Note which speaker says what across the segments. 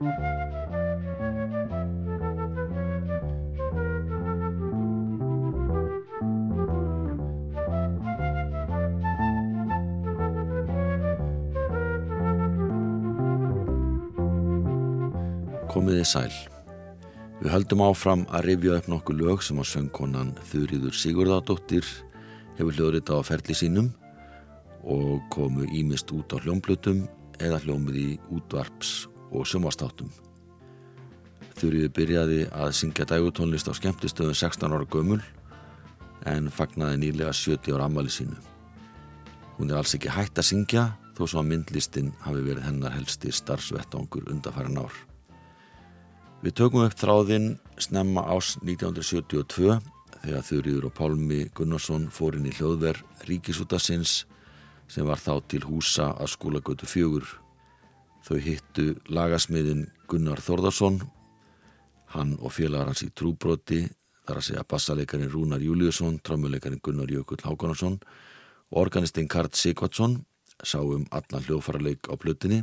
Speaker 1: Komiði sæl. Við höldum áfram að rifja upp nokkuð lög sem á söngkonan Þurriður Sigurðardóttir hefur hljóðrita á ferli sínum og komu ímist út á hljómblutum eða hljómið í útvarps og sumastáttum. Þurriður byrjaði að syngja dægutónlist á skemmtistöðun 16 ára gömul en fagnaði nýlega 70 ára ammali sínu. Hún er alls ekki hægt að syngja þó svo að myndlistin hafi verið hennar helsti starfsvettangur undarfæra nár. Við tökum upp þráðinn snemma ás 1972 þegar Þurriður og Pálmi Gunnarsson fór inn í hljóðver Ríkisútasins sem var þá til húsa að skólagötu fjögur. Þau hittu lagasmiðin Gunnar Þorðarsson, hann og félagar hans í trúbroti, þar að segja bassaleikarin Rúnar Júliusson, trámuleikarin Gunnar Jökull Hákonarsson og organistinn Kart Sigvardsson sá um allan hljóðfarleik á plötinni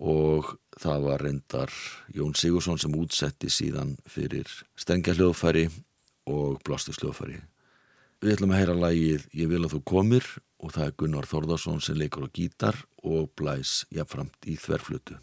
Speaker 1: og það var reyndar Jón Sigursson sem útsetti síðan fyrir stengjahljóðfæri og blástusljóðfæri. Við ætlum að heyra lægið Ég vil að þú komir og það er Gunnar Þórðarsson sem leikur á gítar og blæs jafnframt í þverflutu.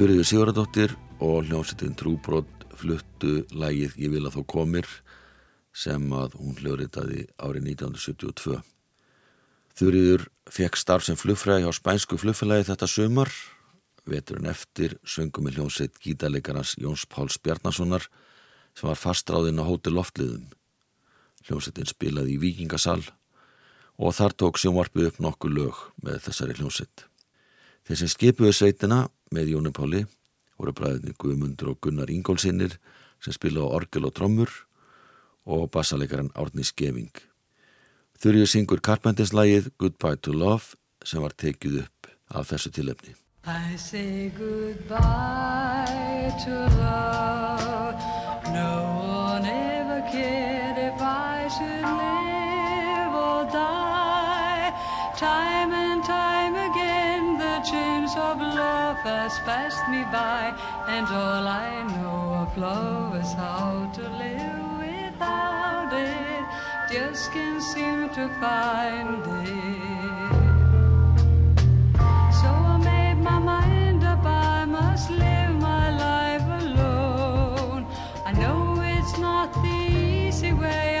Speaker 1: Þurriður Sigurðardóttir og hljómsettin Trúbrot fluttu lægið Ég vil að þó komir sem að hún hljóðritaði árið 1972. Þurriður fekk starf sem flugfræði á spænsku flugfélagi þetta sömar. Veturinn eftir söngum með hljómsett gítarleikarans Jóns Páls Bjarnasonar sem var fastráðinn á hótel Loftliðum. Hljómsettin spilaði í Víkingasal og þar tók sjónvarpið upp nokkuð lög með þessari hljómsett. Þeir sem skipuðu sveitina með Jóni Páli voru bræðinni Guðmundur og Gunnar Ingólsinnir sem spila á orgel og trommur og bassalegaran Árni Skeving. Þurrið syngur Carpenters-lægið Goodbye to Love sem var tekið upp af þessu tilefni.
Speaker 2: I say goodbye to love No of love has passed me by, and all I know of love is how to live without it. Just can't seem to find it. So I made my mind up, I must live my life alone. I know it's not the easy way.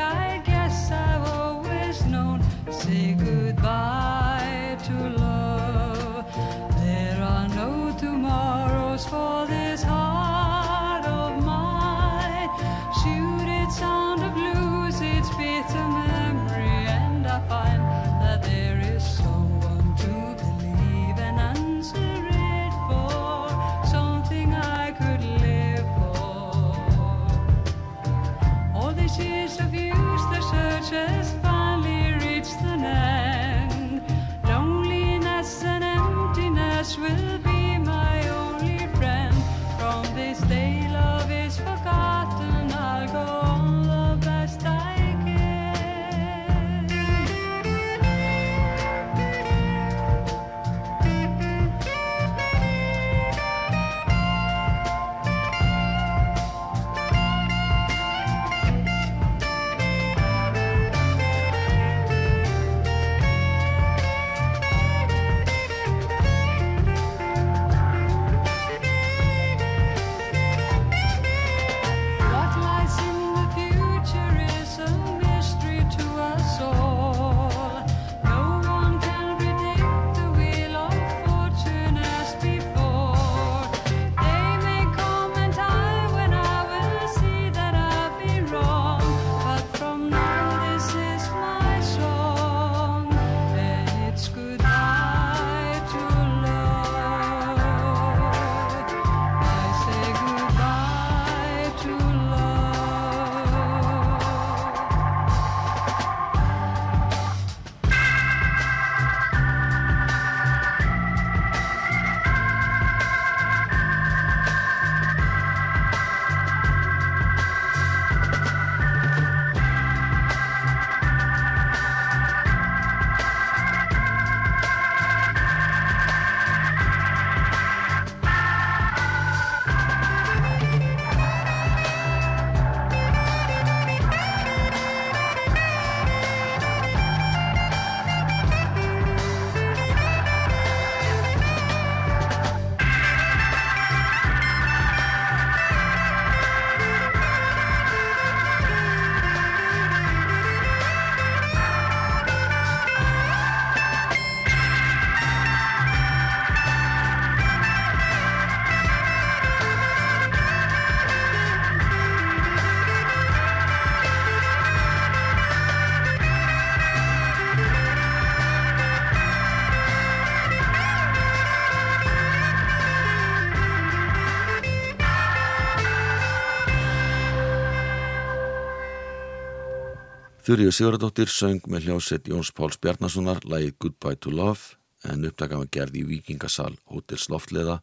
Speaker 1: Þurriður Sigurðardóttir söng með hljósett Jóns Páls Bjarnasonar lægið Goodbye to Love en upptakað var gerð í Vikingasal Hótels Loftleða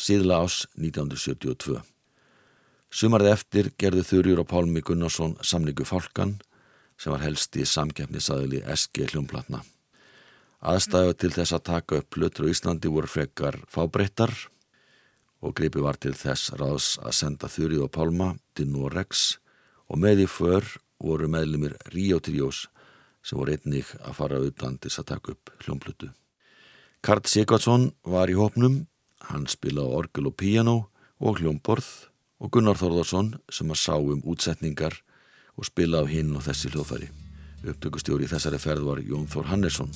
Speaker 1: síðla ás 1972. Sumarði eftir gerði Þurriður og Pálmi Gunnarsson samlingu Fálkan sem var helst í samkeppnisaðili SG hljómplatna. Aðstæðu til þess að taka upp plötur á Íslandi voru frekar fábreyttar og gripi var til þess ráðs að senda Þurrið og Pálma til Norex og með í för voru meðlumir Ríó Tríós sem voru einnig að fara utan til að taka upp hljómplutu. Karl Sigvardsson var í hópnum, hann spila á orgel og piano og hljómborð og Gunnar Þórðarsson sem að sá um útsetningar og spila á hinn og þessi hljóðfæri. Upptökustjóri í þessari ferð var Jón Þór Hannesson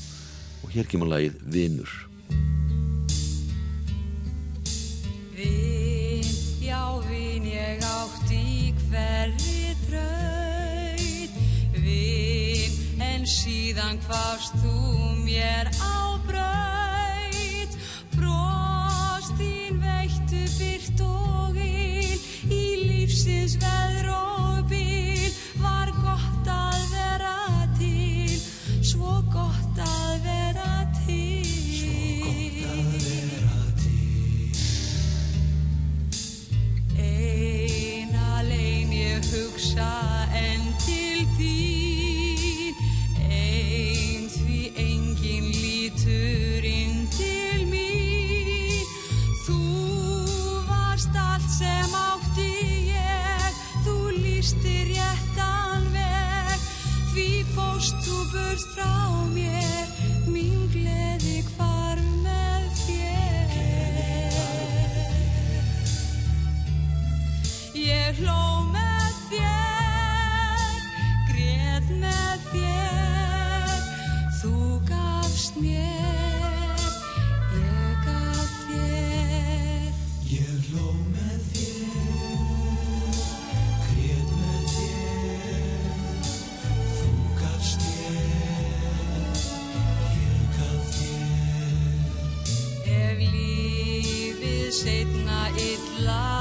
Speaker 1: og hér kemur lagið Vinur.
Speaker 2: Vin, vin en síðan hvaðst þú mér á braut. Brostin veittu byrt og yl í lífsins
Speaker 1: veður og bíl. Var gott að vera til svo gott að vera til. Svo gott að vera til. Eina lein ég hugsa fóst þú life.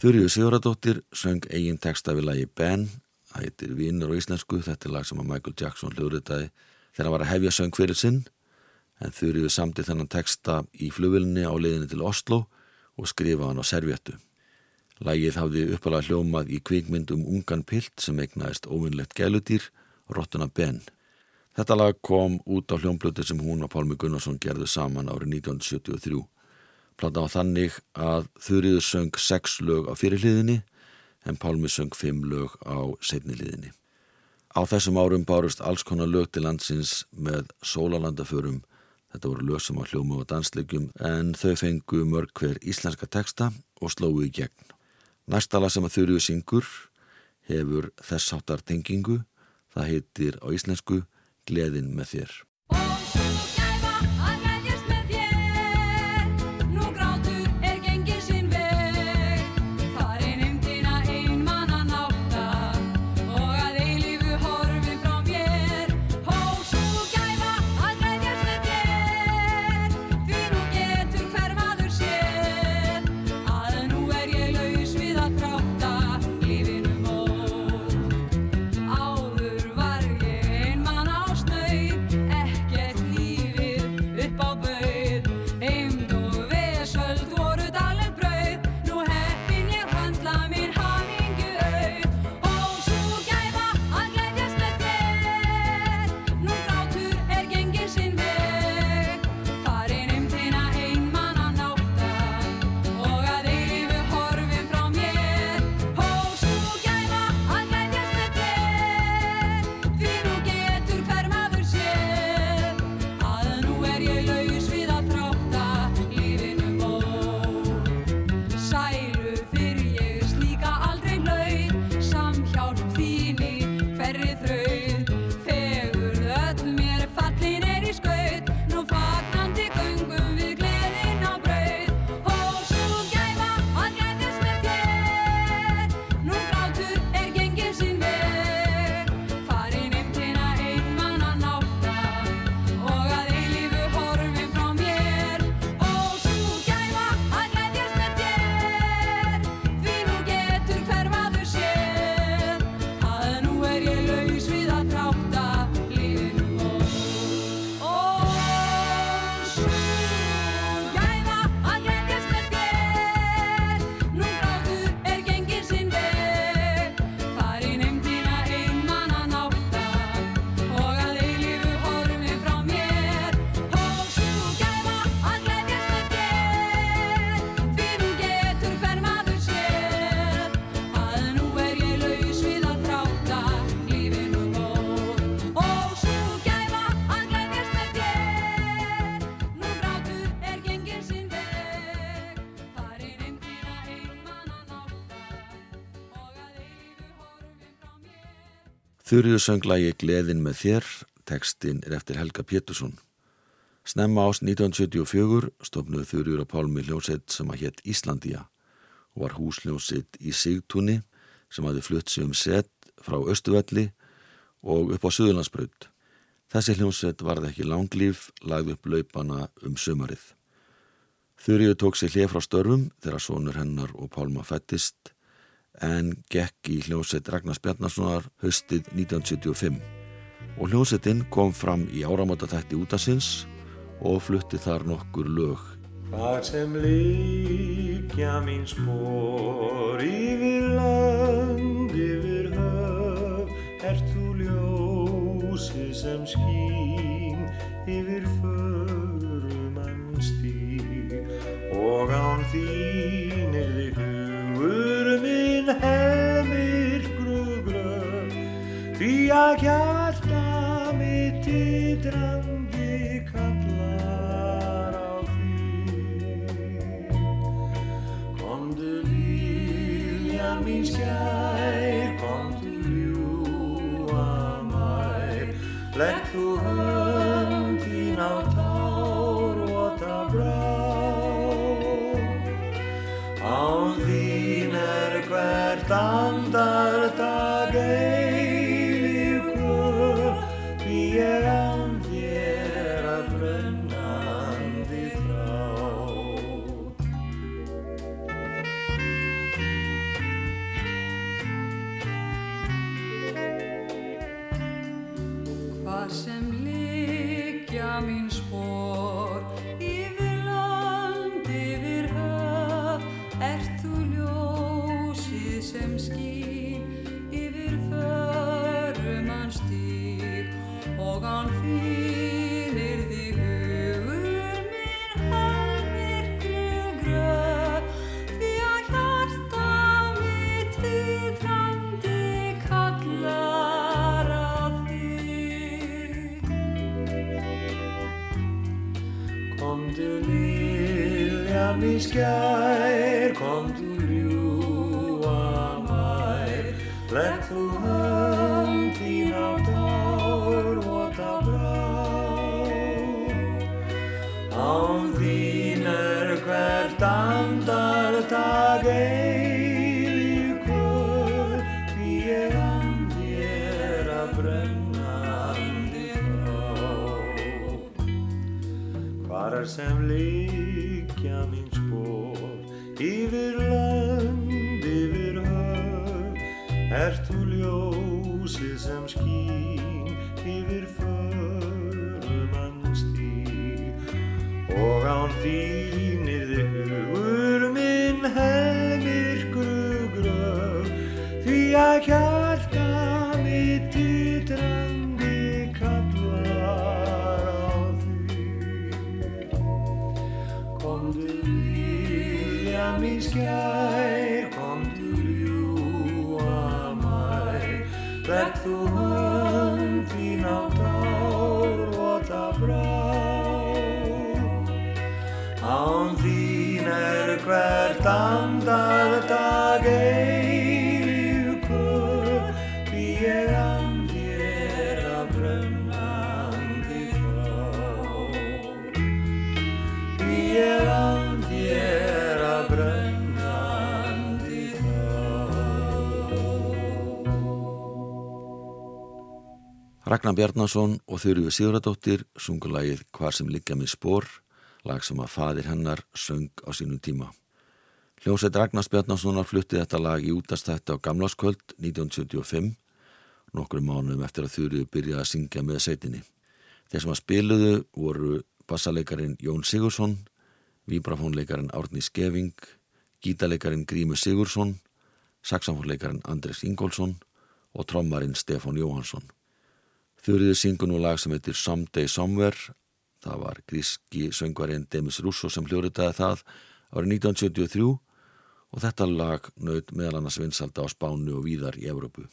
Speaker 2: Þurriður Sigurðardóttir söng eigin texta við lagi Ben, það heitir Vinnur á íslensku, þetta er lag sem að Michael Jackson hljóðritaði þegar hann var að hefja söng fyrir sinn, en Þurriður samti þennan texta í flugvillinni á leiðinni til Oslo og skrifa hann á servjettu. Lagið hafði uppalega hljómað í kvikmynd um ungan pilt sem eignaðist óvinnlegt gæludýr, Rottuna Ben. Þetta lag kom út á hljómblötu sem hún og Pálmi Gunnarsson gerðu saman árið 1973. Plata var þannig að Þurriður söng sex lög á fyrirliðinni en Pálmi söng fimm lög á setniliðinni. Á þessum árum bárust alls konar lög til landsins með sólalandaförum. Þetta voru lög sem á hljómu og danslegjum en þau fengu mörg hver íslenska texta og slói í gegn. Næsta lag sem að Þurriður syngur hefur þess áttar tengingu. Það heitir á íslensku Gleðin með þér. Þurriður söng lagi Gleðin með þér, textin er eftir Helga Pétursson. Snemma ást 1974 stofnuðu Þurriður og Pálmi hljómsveit sem að hétt Íslandía og var húsljómsveit í Sigtúni sem hafði flutt sig um set frá Östuvelli og upp á Suðurlandsbraut. Þessi hljómsveit varði ekki langlíf, lagði upp laupana um sumarið.
Speaker 1: Þurriðu tók sér hlið frá störfum þegar sonur hennar og Pálma fættist en gekk í hljómsett Ragnars Bjarnasonar höstið 1975 og hljómsettinn kom fram í áramótatætti útasins og flutti þar nokkur lög.
Speaker 3: Hvar sem líkja mín spór yfir land, yfir höf, ert þú ljósi sem skín yfir förumann stíg og án þín því að hjarta mitt í drandi kallar á þig. Komdu vilja mín skær, komdu ljúa mær, legg þú hönd þín á brennandi frá.
Speaker 2: Hvar er
Speaker 3: sem líkja mín spór Yfir lönd, yfir höf Ert þú ljósið sem skín Yfir förumann stíg Og án þín
Speaker 1: Ragnar Bjarnason og Þurriði Sigurðardóttir sungu lagið Hvar sem liggja með spór, lag sem að fadir hennar söng á sínum tíma. Hljómsveit Ragnars Bjarnasonar flutti þetta lag í útastætti á Gamlaskvöld 1975, nokkru mánuðum eftir að Þurriði byrjaði að syngja með sveitinni. Þeir sem að spiluðu voru bassaleikarin Jón Sigursson, vibrafónleikarin Árni Skeving, gítaleikarin Grímur Sigursson, saxafónleikarin Andres Ingólfsson og trommarinn Stefán Jóhansson. Þurriði syngur nú lag sem heitir Someday Somewhere. Það var gríski söngvarinn Demis Russo sem hljóriðaði það árið 1973 og þetta lag naut meðal annars vinsalda á Spánu og víðar í Evrópu.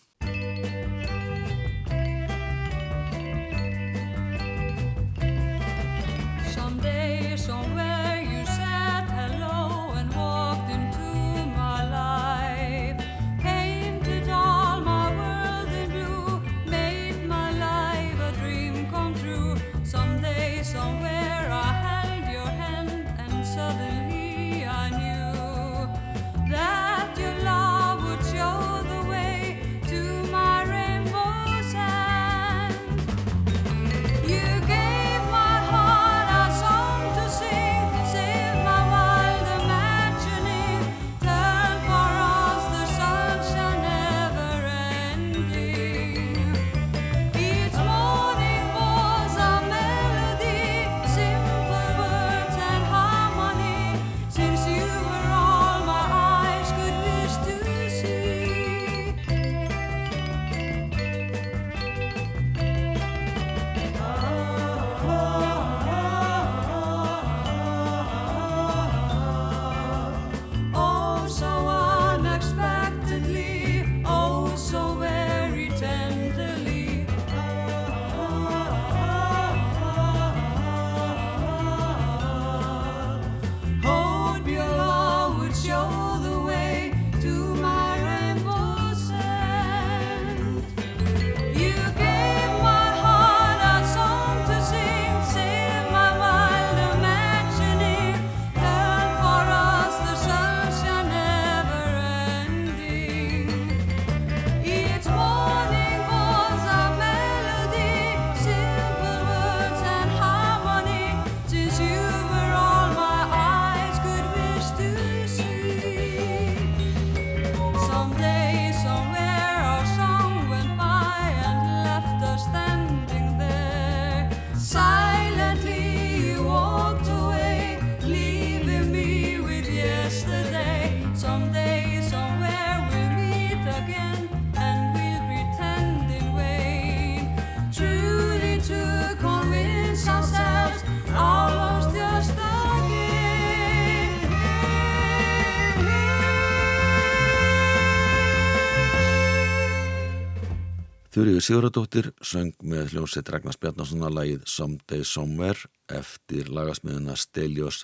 Speaker 1: Þurriður Sigurðardóttir söng með hljómsveit Ragnars Bjarnarssona lagið Someday Somewhere eftir lagasmiðuna Stelios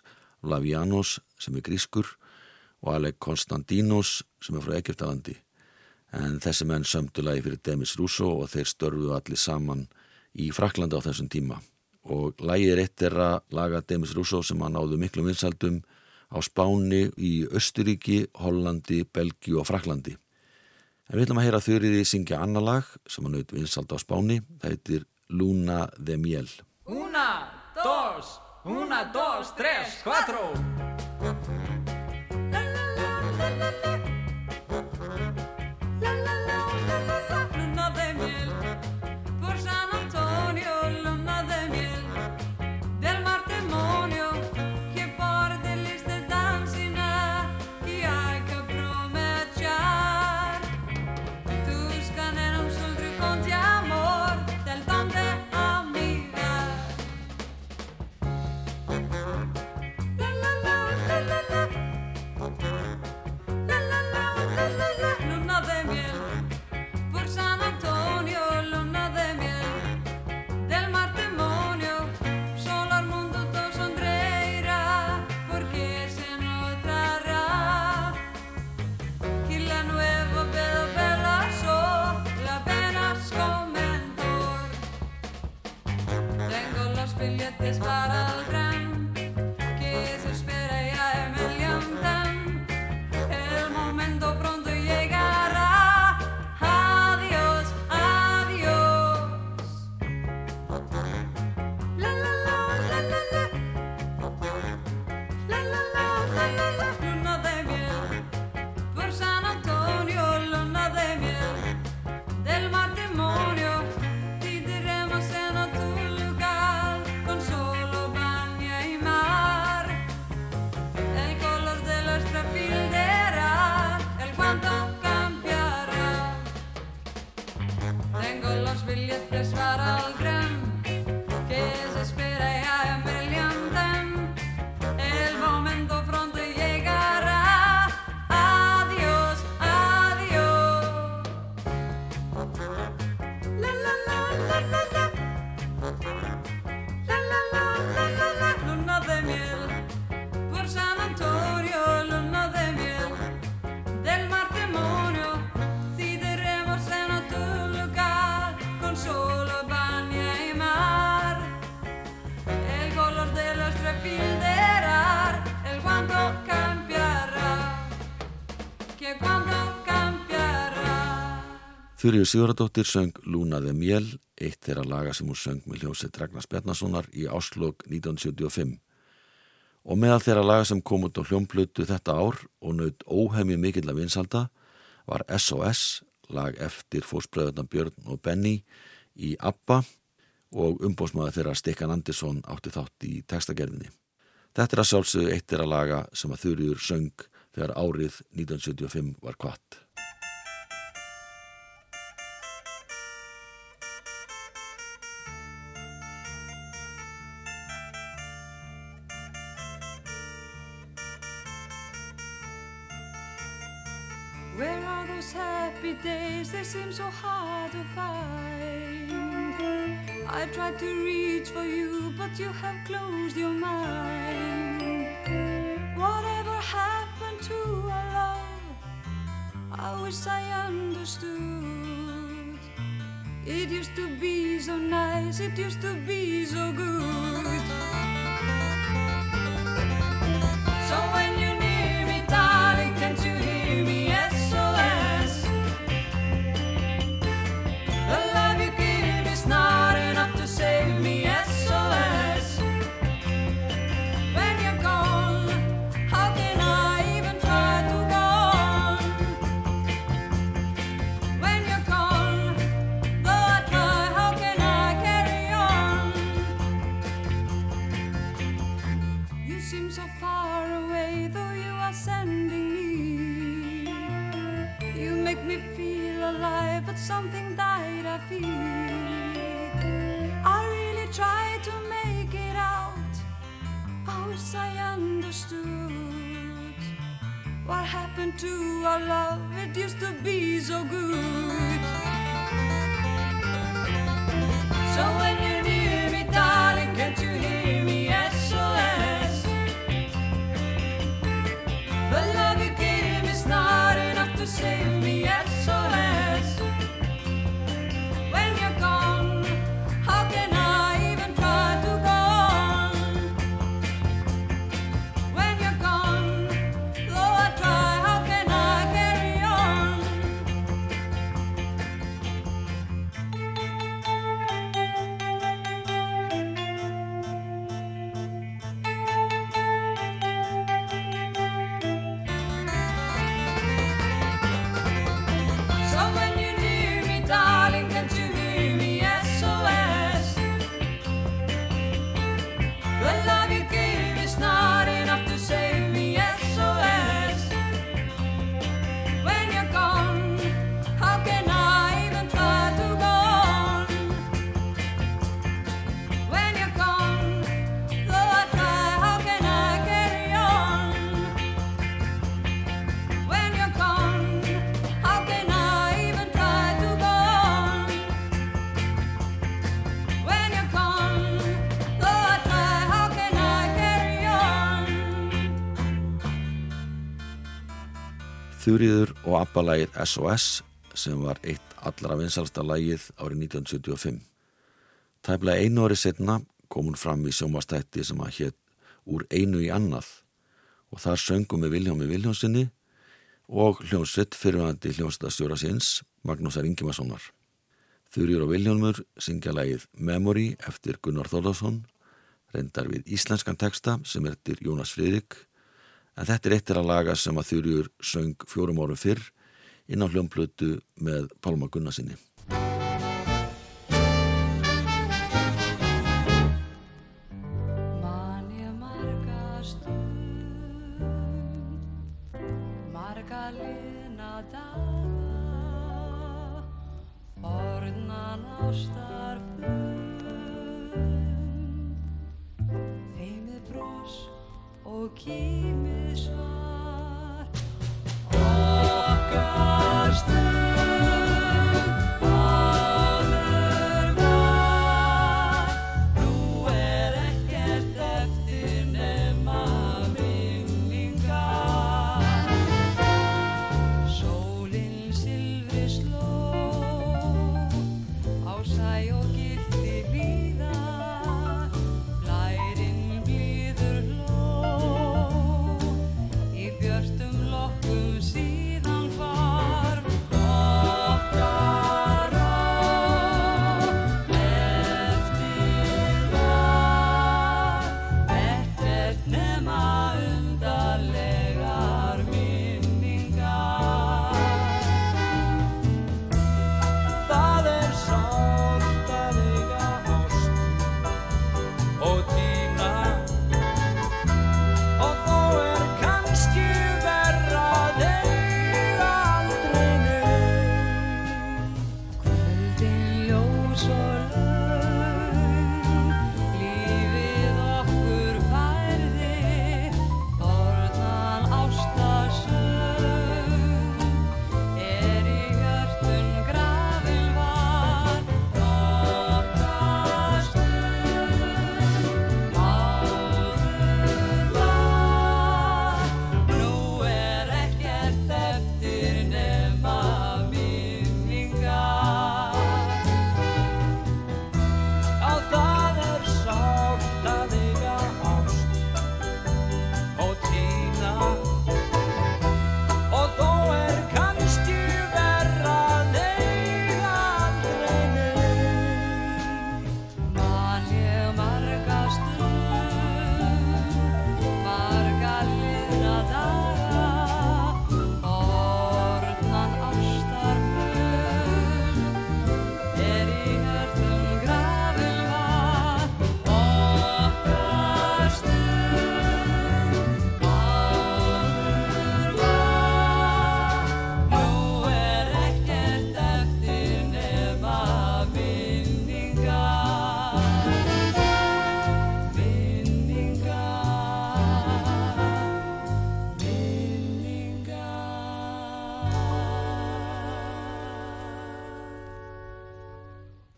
Speaker 1: Lavianos sem er grískur og Alec Konstantinos sem er frá Egiptalandi. En þessi menn sömdu lagi fyrir Demis Russo og þeir störfuðu allir saman í Fraklandi á þessum tíma. Og lagið er eitt er að laga Demis Russo sem að náðu miklu vinsaldum á Spáni í Östuríki, Hollandi, Belgiu og Fraklandi. En við ætlum að heyra þurriði syngja annar lag sem hann auðvitað vinsald á Spáni. Það heitir Luna de Miel.
Speaker 4: Una, dos, una, dos, tres, cuatro.
Speaker 2: Luna satisfied.
Speaker 1: Þurriður Sigurðardóttir söng Luna de Miel, eitt þeirra laga sem hún söng með hljómsveit Ragnars Bjarnasonar í áslokk 1975. Og meðal þeirra laga sem kom út á hljómplötu þetta ár og naut óhemju mikill af vinsalda var SOS, lag eftir fósbröðunar Björn og Benny í ABBA og umbósmaður þeirra Stikkan Andersson átti þátt í textagerðinni. Þetta er að sjálfsögðu eitt þeirra laga sem að Þurriður söng þegar árið 1975 var kvart.
Speaker 2: Days? They seem so hard to find. I tried to reach for you, but you have closed your mind. Whatever happened to our love? I wish I understood. It used to be so nice, it used to be so good. Love? It used to be so good.
Speaker 1: Þurriður og abbalægið SOS sem var eitt allra vinsalsta lægið árið 1975. Tæplega einu ári setna kom hún fram í sjómastætti sem að hétt Úr einu í annað og þar söngum við Viljámi Viljónsinni og hljómsveit fyrirvæðandi hljómsveitastjóra sinns Magnúsar Ingimarssonar. Þurriður og Viljónmur syngja lægið Memory eftir Gunnar Þórðarsson, reyndar við íslenskan texta sem er til Jónas Friðrik en þetta er eittir að laga sem að Þurjur söng fjórum árum fyrr inn á hljómplötu með Pálma Gunnarsinni.
Speaker 2: Man ég wish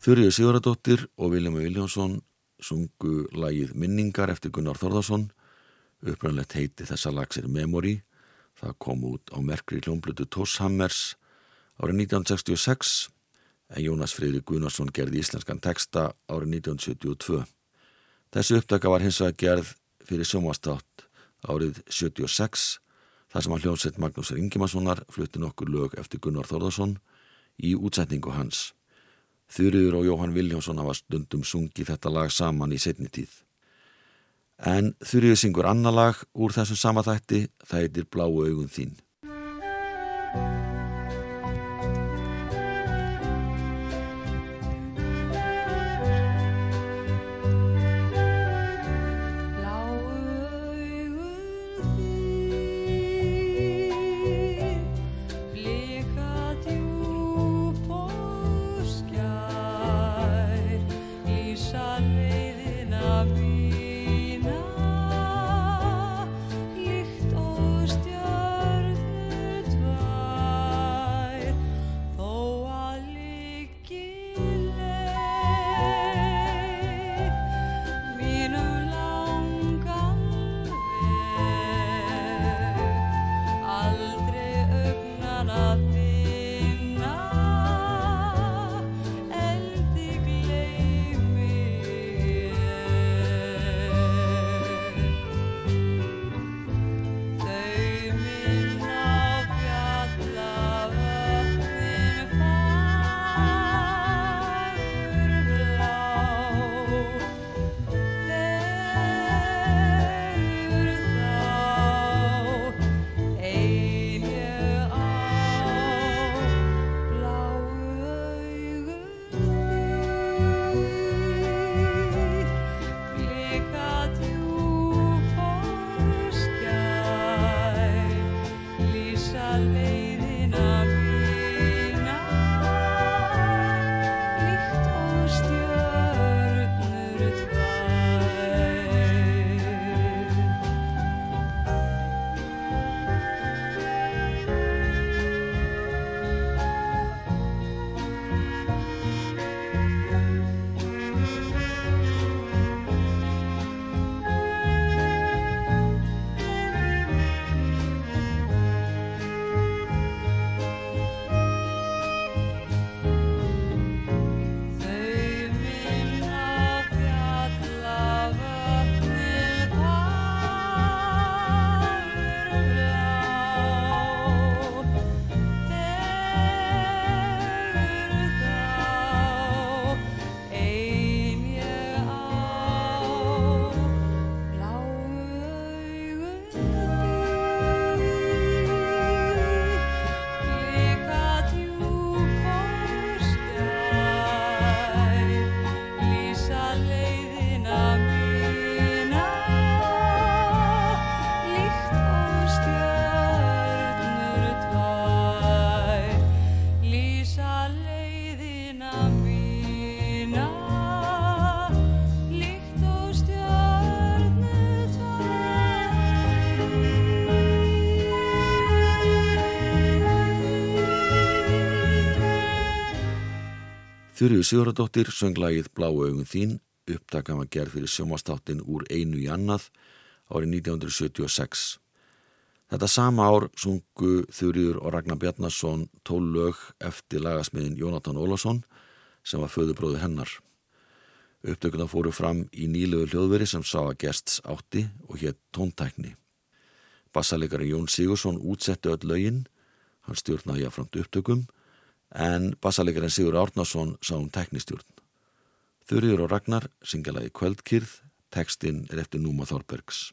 Speaker 2: Þurriður Siguradóttir og Viljum Viljánsson sungu lagið Minningar eftir Gunnar Þorðarsson. Upprannlegt heiti þessa lags er Memory. Það kom út á merkri hljómblutu Tosshammers árið 1966 en Jónas Freyri Gunnarsson gerði íslenskan texta árið 1972. Þessi uppdaka var hins vegar gerð fyrir sjómastátt árið 76 þar sem að hljómsett Magnús Ingimarssonar flutti nokkur lög eftir Gunnar Þorðarsson í útsetningu hans. Þurriður og Jóhann Viljánsson hafa stundum sungið þetta lag saman í setni tíð. En Þurriður syngur annar lag úr þessum sama þætti, það heitir Bláu augun þín. Þurriður Siguradóttir söng lagið Bláu augun þín, upptakam að gerð fyrir sjómastáttin úr einu í annað árið 1976. Þetta sama ár sungu Þurriður og Ragnar Bjarnason tól lög eftir lagasmiðin Jónatan Ólafsson sem var föðubróðu hennar. Upptökuna fóru fram í nýlegu hljóðveri sem sá að gests átti og hétt tóntækni. Bassalegari Jón Sigursson útsetti öll lögin, hann stjórnaði jáframt upptökum en bassalegarinn Sigur Árnason sá um teknistjórn. Þurriður og Ragnar syngja lagi Kvöldkýrð, tekstinn er eftir Núma Þorbergs.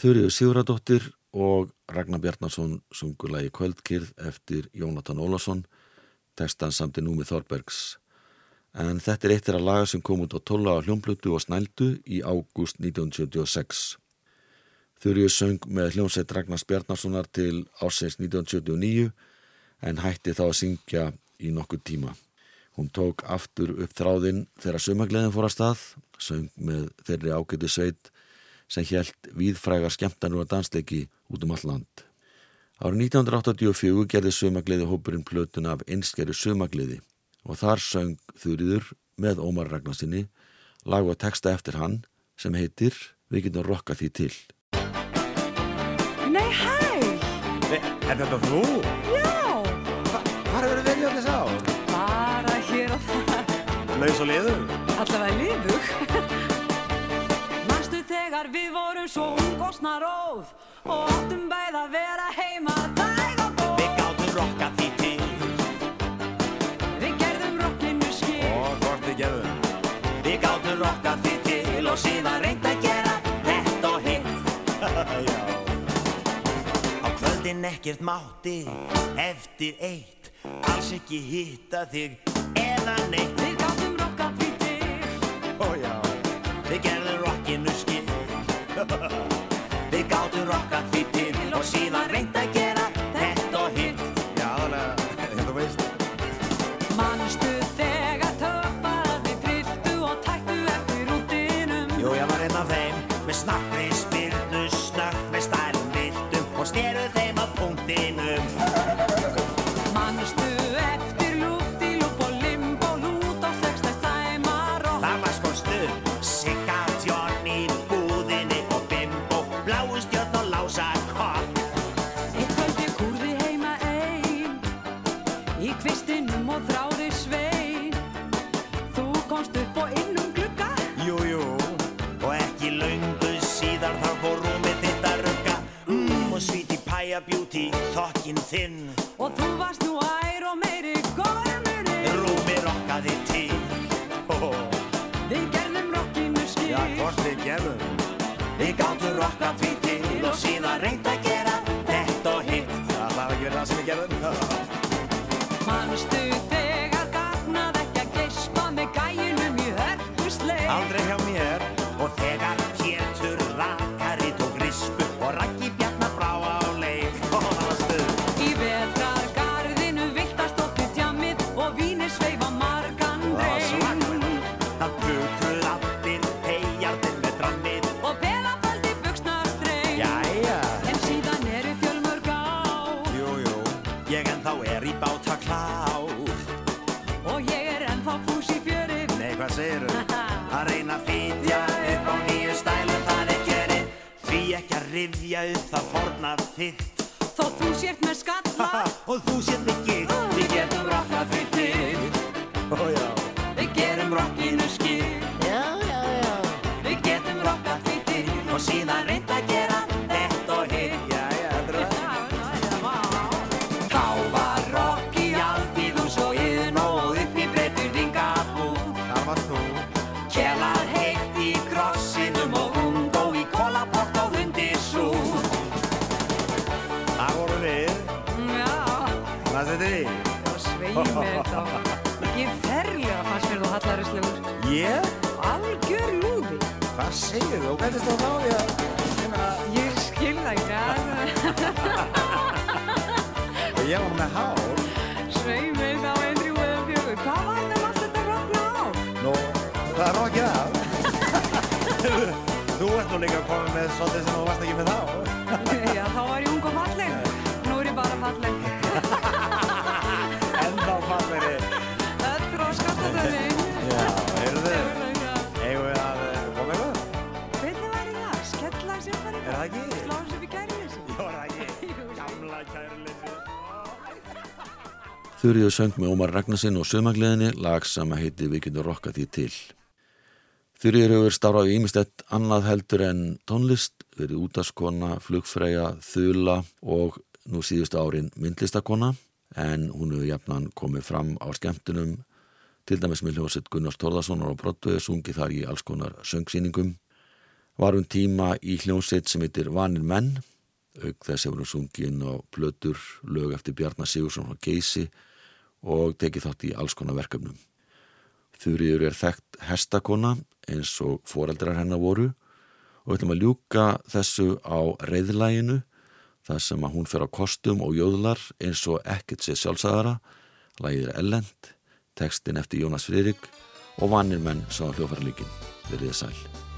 Speaker 1: Þurriður Siguradóttir og Ragnar Bjarnason sungur lagi Kvöldkyrð eftir Jónatan Ólason, textan samt í Númi Þorbergs. En þetta er eitt þeirra laga sem kom út á 12 á hljómblutu og snældu í ágúst 1976. Þurriður söng með hljómsveit Ragnars Bjarnasonar til ásins 1979 en hætti þá að syngja í nokkur tíma. Hún tók aftur upp þráðinn þegar sömagleðin fór að stað, söng með þeirri ágæti sveit sem hjælt víðfrægar skemmtanur og dansleiki út um all land. Árið 1984 gerði sömagliði hópurinn plötun af einskeri sömagliði og þar söng Þurriður með Ómar Ragnarsinni lag og texta eftir hann sem heitir Við getum rokka því til.
Speaker 2: Nei, hæ!
Speaker 3: Er þetta þú?
Speaker 2: Já!
Speaker 3: Hvað hefur verið hjá þess á?
Speaker 2: Bara hér og það.
Speaker 3: Laus og liður?
Speaker 2: Allavega liðug. Þegar við vorum svo ung og snaróð og áttum bæð að vera heima þæg og góð.
Speaker 5: Við gátum rokka því til
Speaker 2: Við gerðum rockinu skil.
Speaker 3: Og hvort þið gerðum?
Speaker 5: Við gátum rokka því til og síðan reynd að gera þetta og hitt
Speaker 3: Já.
Speaker 5: Á kvöldin ekkert mátti eftir eitt Alls ekki hitta þig eða neitt
Speaker 2: Við gátum rockað því til.
Speaker 3: Ó já.
Speaker 5: Við gerðum rockinu skil Við gátum rokka því til og síðan reynd að gera þinn,
Speaker 2: Og þú varst nú ær og meiri gormurinn
Speaker 5: rúmið rokkaði til. Ó,
Speaker 2: Við gerðum rockinu skil
Speaker 3: Já, hvort þið gerðum?
Speaker 5: Við gáttum rokka því til og síðan reynd
Speaker 3: rifja upp það forna þitt.
Speaker 2: Þó þú sért með skalla.
Speaker 3: Og þú sér mikið
Speaker 2: Við
Speaker 5: Hvað þetta er?
Speaker 2: og sveið mér þá Ekki ferlega fannst mér þú hallarislegur
Speaker 5: Ég?
Speaker 2: Algjör lúði
Speaker 5: Hvað segir þú? Hvernig stóð þá því að Ég
Speaker 2: Ég skil það ekki
Speaker 5: Og ég var með hár
Speaker 2: Sveið mér þá einri úðan fjögur Hvað var það allt þetta rockna á?
Speaker 5: Nú, það er nokkið af Þú ert nú líka komið með svolítið sem þú varst ekki með þá
Speaker 2: Já, þá
Speaker 1: Þurriður söng með Ómar Ragnarsson og sömagliðinni lag sem að heiti Við getum rokkað því til. Þurriður hefur starfað í ímestett annað heldur en tónlist, verið útaskona, flugfræja, þula og nú síðustu árin myndlistakona en hún hefur jafnan komið fram á skemmtunum til dæmis með hljóðsett Gunnars Tórðarssonar og Broadway sungið þar í alls konar söngsýningum. Var um tíma í hljóðsett sem heitir Vanir menn auk þess hefur hún sungið inn á plötur lög eftir Bjarnar Sigursson frá Geysi og tekið þátt í alls konar verkefnum. Þurriður er þekkt hestakona eins og foreldrar hennar voru og ætlum að ljúka þessu á reyðlæginu þar sem að hún fer á kostum og jóðlar eins og ekkert sé sjálfsagara, lægið er ellend, textin eftir Jónas Friðrik og vannir menn sá hljófara líkin. Verðið sæl.